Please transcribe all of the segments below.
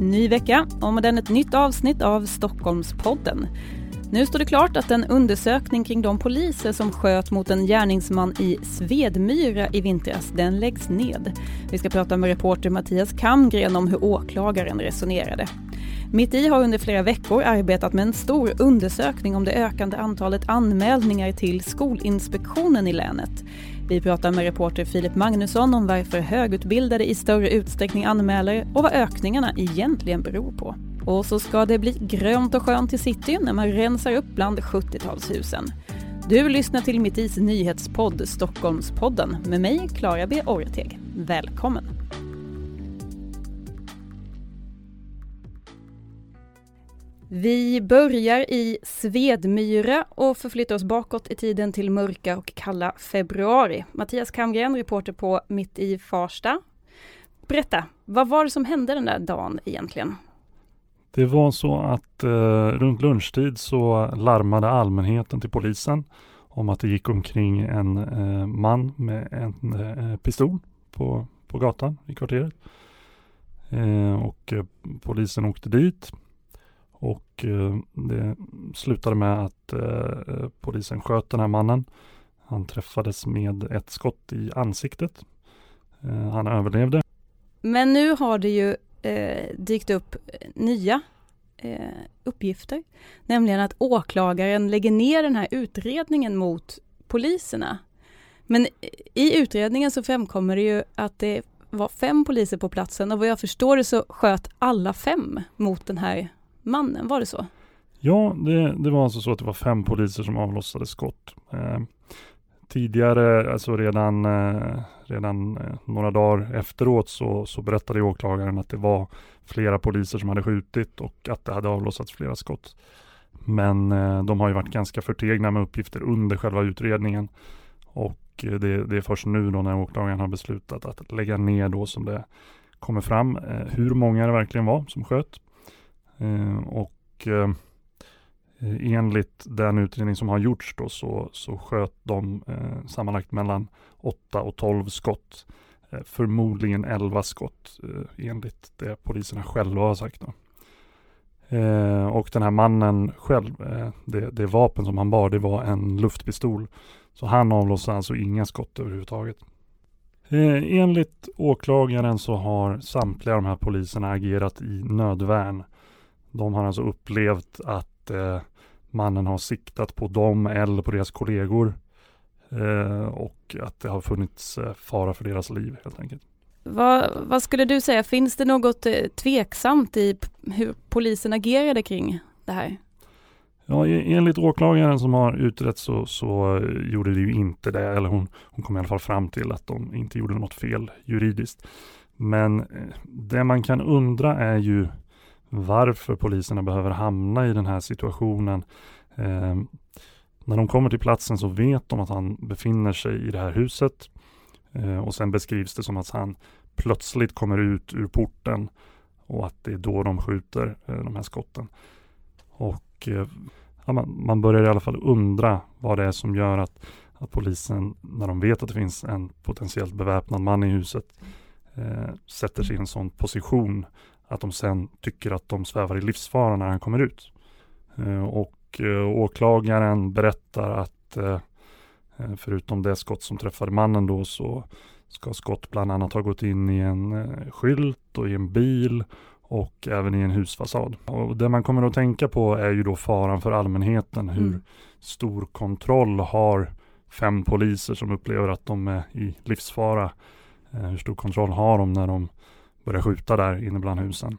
Ny vecka och med den ett nytt avsnitt av Stockholmspodden. Nu står det klart att en undersökning kring de poliser som sköt mot en gärningsman i Svedmyra i vintras, den läggs ned. Vi ska prata med reporter Mattias Kamgren om hur åklagaren resonerade. Mitt i har under flera veckor arbetat med en stor undersökning om det ökande antalet anmälningar till Skolinspektionen i länet. Vi pratar med reporter Filip Magnusson om varför högutbildade i större utsträckning anmäler och vad ökningarna egentligen beror på. Och så ska det bli grönt och skönt i city när man rensar upp bland 70-talshusen. Du lyssnar till Mitt Is nyhetspodd Stockholmspodden med mig, Klara B Orteg. Välkommen! Vi börjar i Svedmyra och förflyttar oss bakåt i tiden till mörka och kalla februari. Mattias Kamgren, reporter på Mitt i Farsta. Berätta, vad var det som hände den där dagen egentligen? Det var så att eh, runt lunchtid så larmade allmänheten till polisen om att det gick omkring en eh, man med en eh, pistol på, på gatan i kvarteret. Eh, och eh, polisen åkte dit och eh, det slutade med att eh, polisen sköt den här mannen. Han träffades med ett skott i ansiktet. Eh, han överlevde. Men nu har det ju dykt upp nya uppgifter. Nämligen att åklagaren lägger ner den här utredningen mot poliserna. Men i utredningen så framkommer det ju att det var fem poliser på platsen och vad jag förstår det så sköt alla fem mot den här mannen. Var det så? Ja, det, det var alltså så att det var fem poliser som avlossade skott. Eh, tidigare, alltså redan, eh, redan eh, några dagar efteråt så, så berättade åklagaren att det var flera poliser som hade skjutit och att det hade avlossats flera skott. Men eh, de har ju varit ganska förtegna med uppgifter under själva utredningen. Och eh, det, det, är först nu då när åklagaren har beslutat att lägga ner då som det kommer fram eh, hur många det verkligen var som sköt. Eh, och eh, enligt den utredning som har gjorts då så, så sköt de eh, sammanlagt mellan 8 och 12 skott. Förmodligen 11 skott enligt det poliserna själva har sagt. Då. Eh, och den här mannen själv, eh, det, det, vapen som han bar det var en luftpistol. Så han avlossade alltså inga skott överhuvudtaget. enligt åklagaren så har samtliga de här poliserna agerat i nödvärn. De har alltså upplevt att eh, mannen har siktat på dem eller på deras kollegor. Eh, och att det har funnits eh, fara för deras liv helt enkelt. Vad, vad, skulle du säga, finns det något eh, tveksamt i hur polisen agerade kring det här? Ja, enligt åklagaren som har utrett så, så eh, gjorde det ju inte det, eller hon, hon kom i alla fall fram till att de inte gjorde något fel juridiskt. Men det man kan undra är ju varför poliserna behöver hamna i den här situationen. Eh, när de kommer till platsen så vet de att han befinner sig i det här huset eh, och sen beskrivs det som att han plötsligt kommer ut ur porten och att det är då de skjuter eh, de här skotten. Och eh, ja, man, man, börjar i alla fall undra vad det är som gör att, att polisen, när de vet att det finns en potentiellt beväpnad man i huset, eh, sätter sig i en sån position att de sen tycker att de svävar i livsfara när han kommer ut. Eh, och eh, åklagaren berättar att eh, förutom det skott som träffade mannen då så ska skott bland annat ha gått in i en skylt och i en bil och även i en husfasad. Och det man kommer att tänka på är ju då faran för allmänheten. Hur mm. stor kontroll har fem poliser som upplever att de är i livsfara? Hur stor kontroll har de när de börja skjuta där inne bland husen.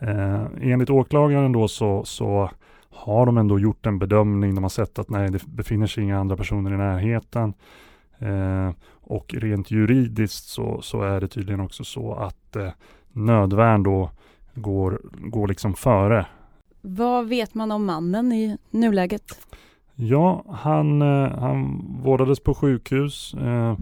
Eh, enligt åklagaren då så, så har de ändå gjort en bedömning. De har sett att nej, det befinner sig inga andra personer i närheten. Eh, och rent juridiskt så, så är det tydligen också så att eh, nödvärn då går, går liksom före. Vad vet man om mannen i nuläget? Ja, han, eh, han vårdades på sjukhus. Eh,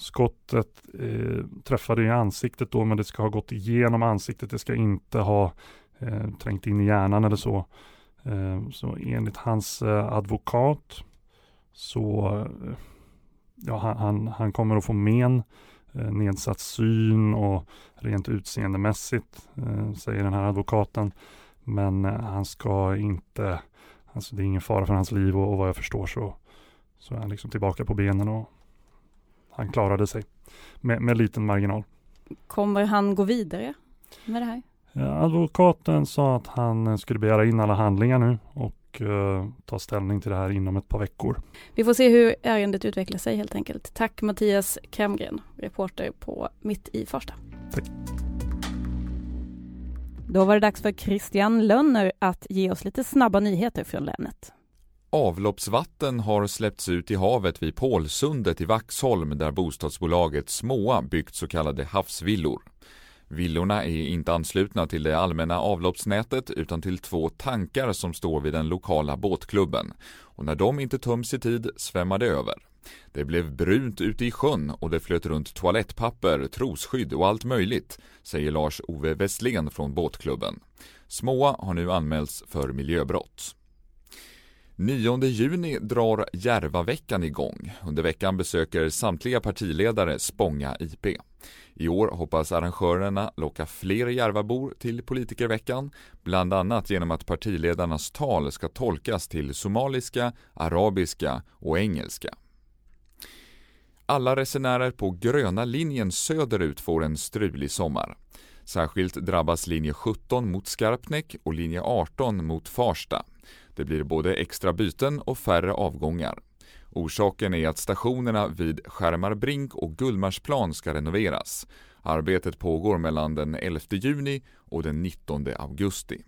Skottet eh, träffade i ansiktet då, men det ska ha gått igenom ansiktet. Det ska inte ha eh, trängt in i hjärnan eller så. Eh, så enligt hans eh, advokat så eh, ja, han, han, kommer att få men eh, nedsatt syn och rent utseendemässigt, eh, säger den här advokaten. Men eh, han ska inte, alltså det är ingen fara för hans liv och, och vad jag förstår så, så är han liksom tillbaka på benen och han klarade sig med, med liten marginal. Kommer han gå vidare med det här? Advokaten sa att han skulle begära in alla handlingar nu och uh, ta ställning till det här inom ett par veckor. Vi får se hur ärendet utvecklar sig helt enkelt. Tack Mattias Kremgren, reporter på Mitt i Farsta. Tack. Då var det dags för Christian Lönner att ge oss lite snabba nyheter från länet. Avloppsvatten har släppts ut i havet vid Pålsundet i Vaxholm där bostadsbolaget Småa byggt så kallade havsvillor. Villorna är inte anslutna till det allmänna avloppsnätet utan till två tankar som står vid den lokala båtklubben. Och när de inte töms i tid svämmar det över. Det blev brunt ute i sjön och det flöt runt toalettpapper, trosskydd och allt möjligt, säger Lars-Ove Westlén från båtklubben. Småa har nu anmälts för miljöbrott. 9 juni drar Järvaveckan igång. Under veckan besöker samtliga partiledare Spånga IP. I år hoppas arrangörerna locka fler Järvabor till politikerveckan, bland annat genom att partiledarnas tal ska tolkas till somaliska, arabiska och engelska. Alla resenärer på gröna linjen söderut får en strulig sommar. Särskilt drabbas linje 17 mot Skarpnäck och linje 18 mot Farsta. Det blir både extra byten och färre avgångar. Orsaken är att stationerna vid Skärmarbrink och Gullmarsplan ska renoveras. Arbetet pågår mellan den 11 juni och den 19 augusti.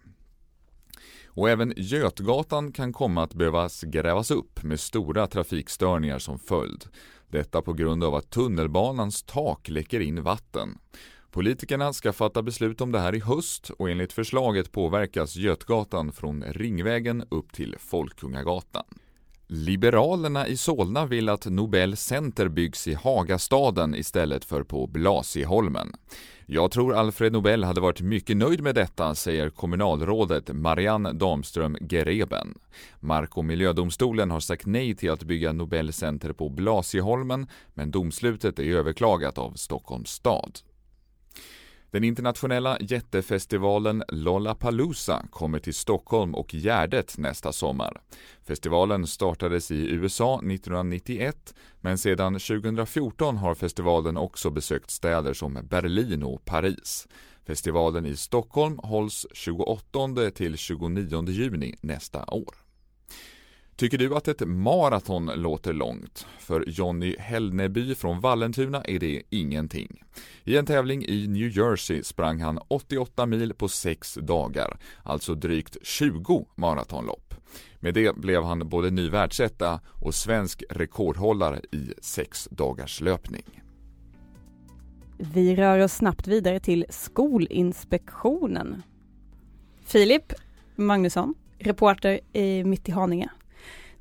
Och även Götgatan kan komma att behövas grävas upp med stora trafikstörningar som följd. Detta på grund av att tunnelbanans tak läcker in vatten. Politikerna ska fatta beslut om det här i höst och enligt förslaget påverkas Götgatan från Ringvägen upp till Folkungagatan. Liberalerna i Solna vill att Nobel Center byggs i Hagastaden istället för på Blasieholmen. Jag tror Alfred Nobel hade varit mycket nöjd med detta, säger kommunalrådet Marianne Damström Gereben. Mark och miljödomstolen har sagt nej till att bygga Nobel Center på Blasieholmen, men domslutet är överklagat av Stockholms stad. Den internationella jättefestivalen Lollapalooza kommer till Stockholm och Gärdet nästa sommar. Festivalen startades i USA 1991, men sedan 2014 har festivalen också besökt städer som Berlin och Paris. Festivalen i Stockholm hålls 28 till 29 juni nästa år. Tycker du att ett maraton låter långt? För Jonny Hellneby från Vallentuna är det ingenting. I en tävling i New Jersey sprang han 88 mil på 6 dagar, alltså drygt 20 maratonlopp. Med det blev han både ny världsetta och svensk rekordhållare i 6 dagars löpning. Vi rör oss snabbt vidare till Skolinspektionen. Filip Magnusson, reporter i Mitt i Haninge.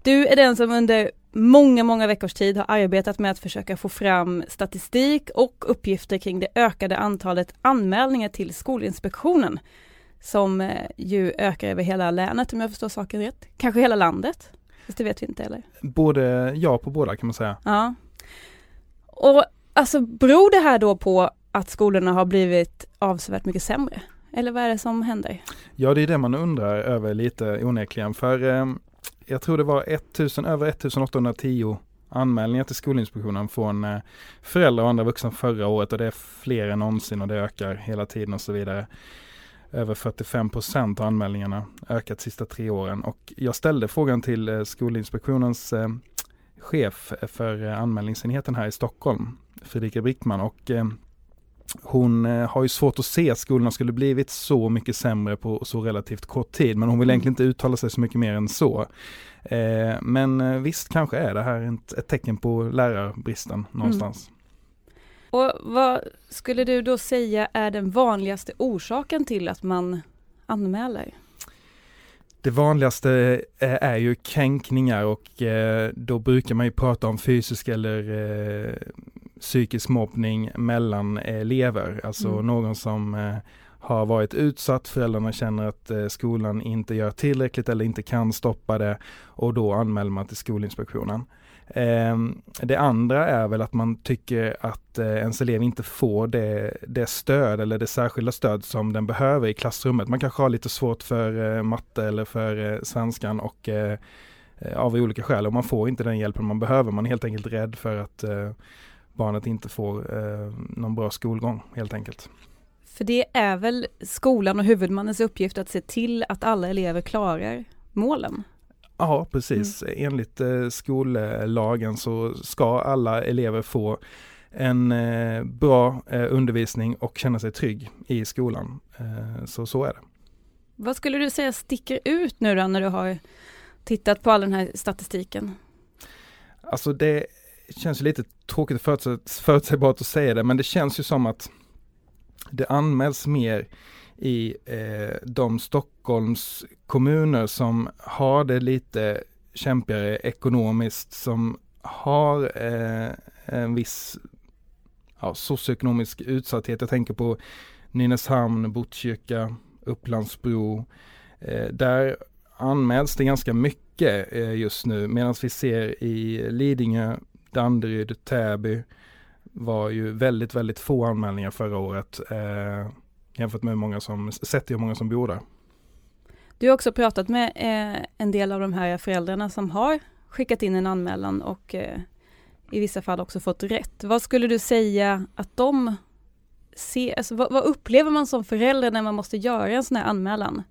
Du är den som under många, många veckors tid har arbetat med att försöka få fram statistik och uppgifter kring det ökade antalet anmälningar till Skolinspektionen som eh, ju ökar över hela länet om jag förstår saken rätt. Kanske hela landet? Fast det vet vi inte eller? Både ja på båda kan man säga. Ja. Och alltså beror det här då på att skolorna har blivit avsevärt mycket sämre? Eller vad är det som händer? Ja det är det man undrar över lite onekligen för eh, jag tror det var 1000, över 1810 anmälningar till Skolinspektionen från eh, föräldrar och andra vuxna förra året och det är fler än någonsin och det ökar hela tiden och så vidare. Över 45 procent av anmälningarna ökat de sista tre åren och jag ställde frågan till eh, Skolinspektionens eh, chef för anmälningsenheten här i Stockholm, Fredrika Brickman och hon eh, har ju svårt att se att skolorna skulle blivit så mycket sämre på så relativt kort tid, men hon vill mm. egentligen inte uttala sig så mycket mer än så. Eh, men eh, visst kanske är det här ett, tecken på lärarbristen mm. någonstans. Mm. Och vad skulle du då säga är den vanligaste orsaken till att man anmäler? Det vanligaste är ju kränkningar och då brukar man ju prata om fysisk eller psykisk mobbning mellan elever, alltså mm. någon som eh, har varit utsatt, föräldrarna känner att eh, skolan inte gör tillräckligt eller inte kan stoppa det och då anmäler man till Skolinspektionen. Ehm, det andra är väl att man tycker att eh, ens elev inte får det, det stöd eller det särskilda stöd som den behöver i klassrummet. Man kanske har lite svårt för matte eller för svenskan och av olika skäl och man får inte den hjälpen man behöver. Man är helt enkelt rädd för att barnet inte får någon bra skolgång helt enkelt. För det är väl skolan och huvudmannens uppgift att se till att alla elever klarar målen? Ja, precis. Mm. Enligt eh, skollagen så ska alla elever få en eh, bra eh, undervisning och känna sig trygg i skolan. Eh, så så är det. Vad skulle du säga sticker ut nu då när du har tittat på all den här statistiken? Alltså det känns lite tråkigt och förutsägbart att säga det, men det känns ju som att det anmäls mer i eh, de Stockholms kommuner som har det lite kämpigare ekonomiskt, som har eh, en viss ja, socioekonomisk utsatthet. Jag tänker på Nynäshamn, Botkyrka, Upplandsbro. Eh, där anmäls det ganska mycket eh, just nu medan vi ser i Lidingö, Danderyd, Täby var ju väldigt, väldigt få anmälningar förra året. Eh, jämfört med hur många som, sett hur många som bor där. Du har också pratat med eh, en del av de här föräldrarna som har skickat in en anmälan och eh, i vissa fall också fått rätt. Vad skulle du säga att de ser, alltså, vad, vad, upplever man som förälder när man måste göra en sån här anmälan?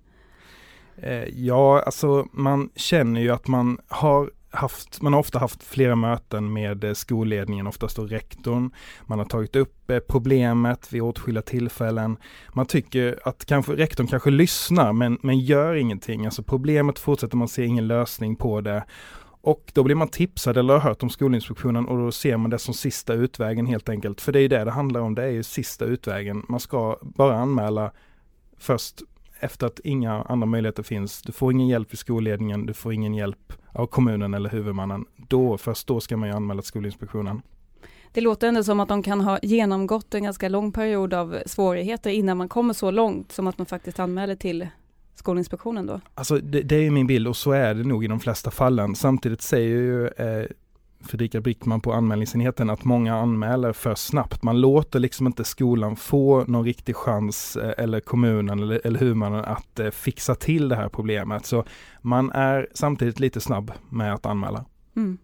Eh, ja, alltså man känner ju att man har haft, man har ofta haft flera möten med eh, skolledningen, oftast då rektorn. Man har tagit upp eh, problemet vid åtskilliga tillfällen. Man tycker att kanske, rektorn kanske lyssnar men, men gör ingenting. Alltså problemet fortsätter, man ser ingen lösning på det. Och då blir man tipsad eller har hört om Skolinspektionen och då ser man det som sista utvägen helt enkelt. För det är ju det det handlar om, det är ju sista utvägen. Man ska bara anmäla först efter att inga andra möjligheter finns. Du får ingen hjälp i skolledningen, du får ingen hjälp av kommunen eller huvudmannen. Då, först då ska man ju anmäla till Skolinspektionen. Det låter ändå som att de kan ha genomgått en ganska lång period av svårigheter innan man kommer så långt som att man faktiskt anmäler till Skolinspektionen då? Alltså det, det är min bild och så är det nog i de flesta fallen. Samtidigt säger ju eh, Fredrika Brickman på anmälningsenheten att många anmäler för snabbt. Man låter liksom inte skolan få någon riktig chans eh, eller kommunen eller, eller huvudmannen att eh, fixa till det här problemet. Så man är samtidigt lite snabb med att anmäla. Mm.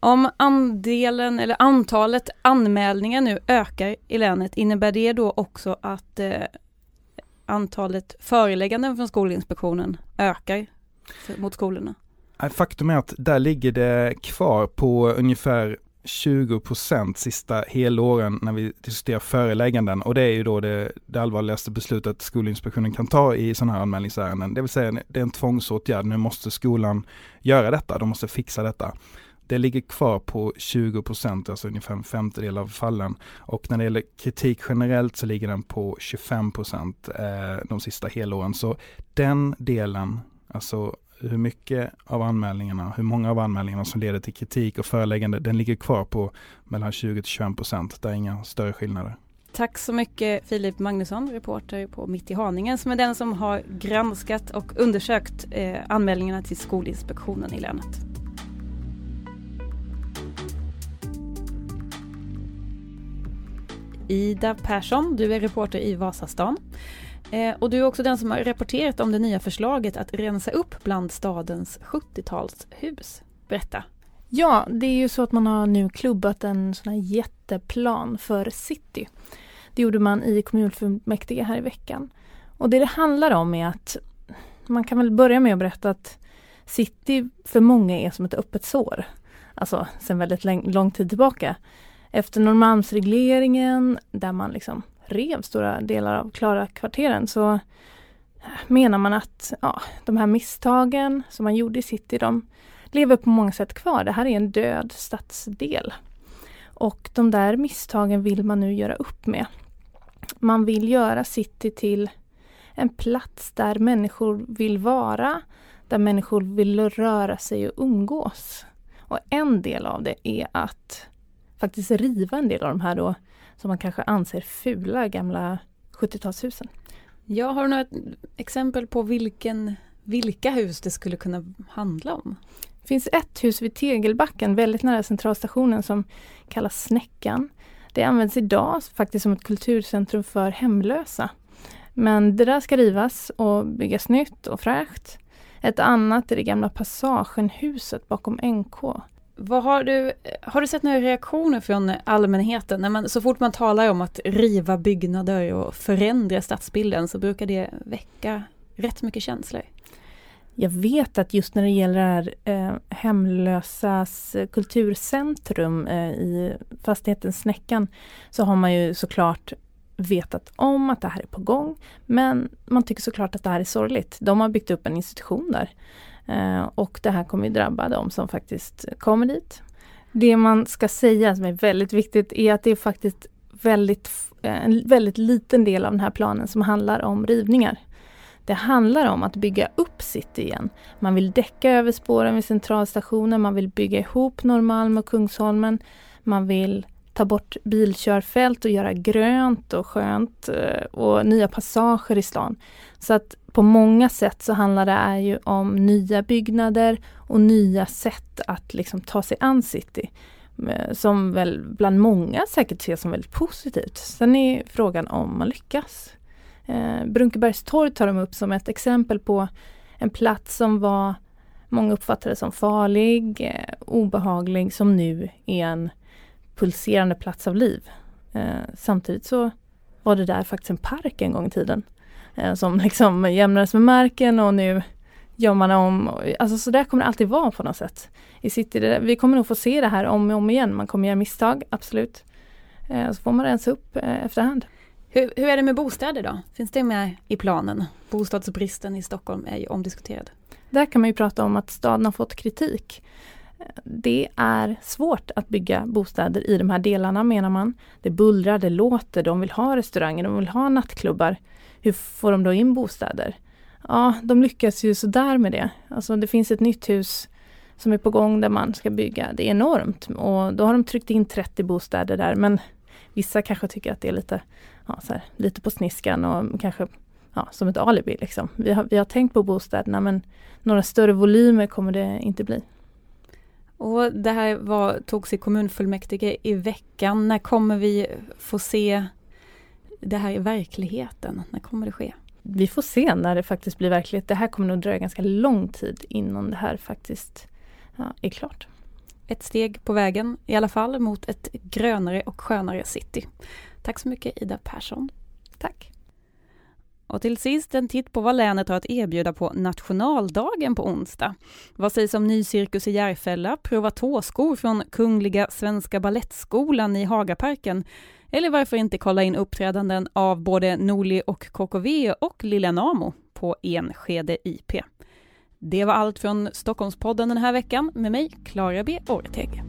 Om andelen eller antalet anmälningar nu ökar i länet, innebär det då också att eh, antalet förelägganden från Skolinspektionen ökar mot skolorna? Äh, faktum är att där ligger det kvar på ungefär 20% sista helåren när vi diskuterar förelägganden och det är ju då det, det allvarligaste beslutet Skolinspektionen kan ta i sådana här anmälningsärenden. Det vill säga det är en tvångsåtgärd. Nu måste skolan göra detta. De måste fixa detta. Det ligger kvar på 20% alltså ungefär en femtedel av fallen. Och när det gäller kritik generellt så ligger den på 25 eh, de sista helåren. Så den delen, alltså hur mycket av anmälningarna, hur många av anmälningarna som leder till kritik och föreläggande, den ligger kvar på mellan 20 till 25 procent. Det är inga större skillnader. Tack så mycket Filip Magnusson, reporter på Mitt i Haninge, som är den som har granskat och undersökt eh, anmälningarna till Skolinspektionen i länet. Ida Persson, du är reporter i Vasastan. Eh, och du är också den som har rapporterat om det nya förslaget att rensa upp bland stadens 70-talshus. Berätta. Ja, det är ju så att man har nu klubbat en sån här jätteplan för city. Det gjorde man i kommunfullmäktige här i veckan. Och det det handlar om är att man kan väl börja med att berätta att city för många är som ett öppet sår. Alltså sedan väldigt lång tid tillbaka. Efter Norrmalmsregleringen där man liksom rev stora delar av Klara-kvarteren så eh, menar man att ja, de här misstagen som man gjorde i city, de lever på många sätt kvar. Det här är en död stadsdel. Och de där misstagen vill man nu göra upp med. Man vill göra city till en plats där människor vill vara, där människor vill röra sig och umgås. Och en del av det är att faktiskt riva en del av de här då som man kanske anser fula gamla 70-talshusen. Ja, har du några exempel på vilken, vilka hus det skulle kunna handla om? Det finns ett hus vid Tegelbacken väldigt nära centralstationen som kallas Snäckan. Det används idag faktiskt som ett kulturcentrum för hemlösa. Men det där ska rivas och byggas nytt och fräscht. Ett annat är det gamla Passagenhuset bakom NK. Vad har, du, har du sett några reaktioner från allmänheten? När man, så fort man talar om att riva byggnader och förändra stadsbilden så brukar det väcka rätt mycket känslor. Jag vet att just när det gäller det här, eh, hemlösas kulturcentrum eh, i fastigheten Snäckan så har man ju såklart vetat om att det här är på gång. Men man tycker såklart att det här är sorgligt. De har byggt upp en institution där. Eh, och det här kommer ju drabba de som faktiskt kommer dit. Det man ska säga som är väldigt viktigt är att det är faktiskt väldigt, eh, en väldigt liten del av den här planen som handlar om rivningar. Det handlar om att bygga upp city igen. Man vill däcka över spåren vid centralstationen, man vill bygga ihop Norrmalm och Kungsholmen. Man vill ta bort bilkörfält och göra grönt och skönt eh, och nya passager i stan. Så att på många sätt så handlar det ju om nya byggnader och nya sätt att liksom ta sig an city. Eh, som väl bland många säkert ses som väldigt positivt. Sen är frågan om man lyckas. Eh, Brunkebergstorg tar de upp som ett exempel på en plats som var många uppfattade som farlig, eh, obehaglig, som nu är en pulserande plats av liv. Eh, samtidigt så var det där faktiskt en park en gång i tiden. Eh, som liksom jämnades med marken och nu gör man om. Alltså så där kommer det alltid vara på något sätt. I city, vi kommer nog få se det här om och om igen. Man kommer göra misstag, absolut. Eh, så får man rensa upp efterhand. Hur, hur är det med bostäder då? Finns det med i planen? Bostadsbristen i Stockholm är ju omdiskuterad. Där kan man ju prata om att staden har fått kritik. Det är svårt att bygga bostäder i de här delarna menar man. Det bullrar, det låter, de vill ha restauranger, de vill ha nattklubbar. Hur får de då in bostäder? Ja, de lyckas ju sådär med det. Alltså det finns ett nytt hus som är på gång där man ska bygga. Det är enormt och då har de tryckt in 30 bostäder där men vissa kanske tycker att det är lite, ja, så här, lite på sniskan och kanske ja, som ett alibi. Liksom. Vi, har, vi har tänkt på bostäderna men några större volymer kommer det inte bli. Och det här var, togs i kommunfullmäktige i veckan. När kommer vi få se det här i verkligheten? När kommer det ske? Vi får se när det faktiskt blir verklighet. Det här kommer nog dröja ganska lång tid innan det här faktiskt ja, är klart. Ett steg på vägen i alla fall mot ett grönare och skönare city. Tack så mycket Ida Persson. Tack. Och till sist en titt på vad länet har att erbjuda på nationaldagen på onsdag. Vad sägs om ny cirkus i Järfälla, prova tåskor från Kungliga Svenska Ballettskolan i Hagaparken eller varför inte kolla in uppträdanden av både Norli och KKV och Lilla Namo på Enskede IP. Det var allt från Stockholmspodden den här veckan med mig, Klara B. Orteg.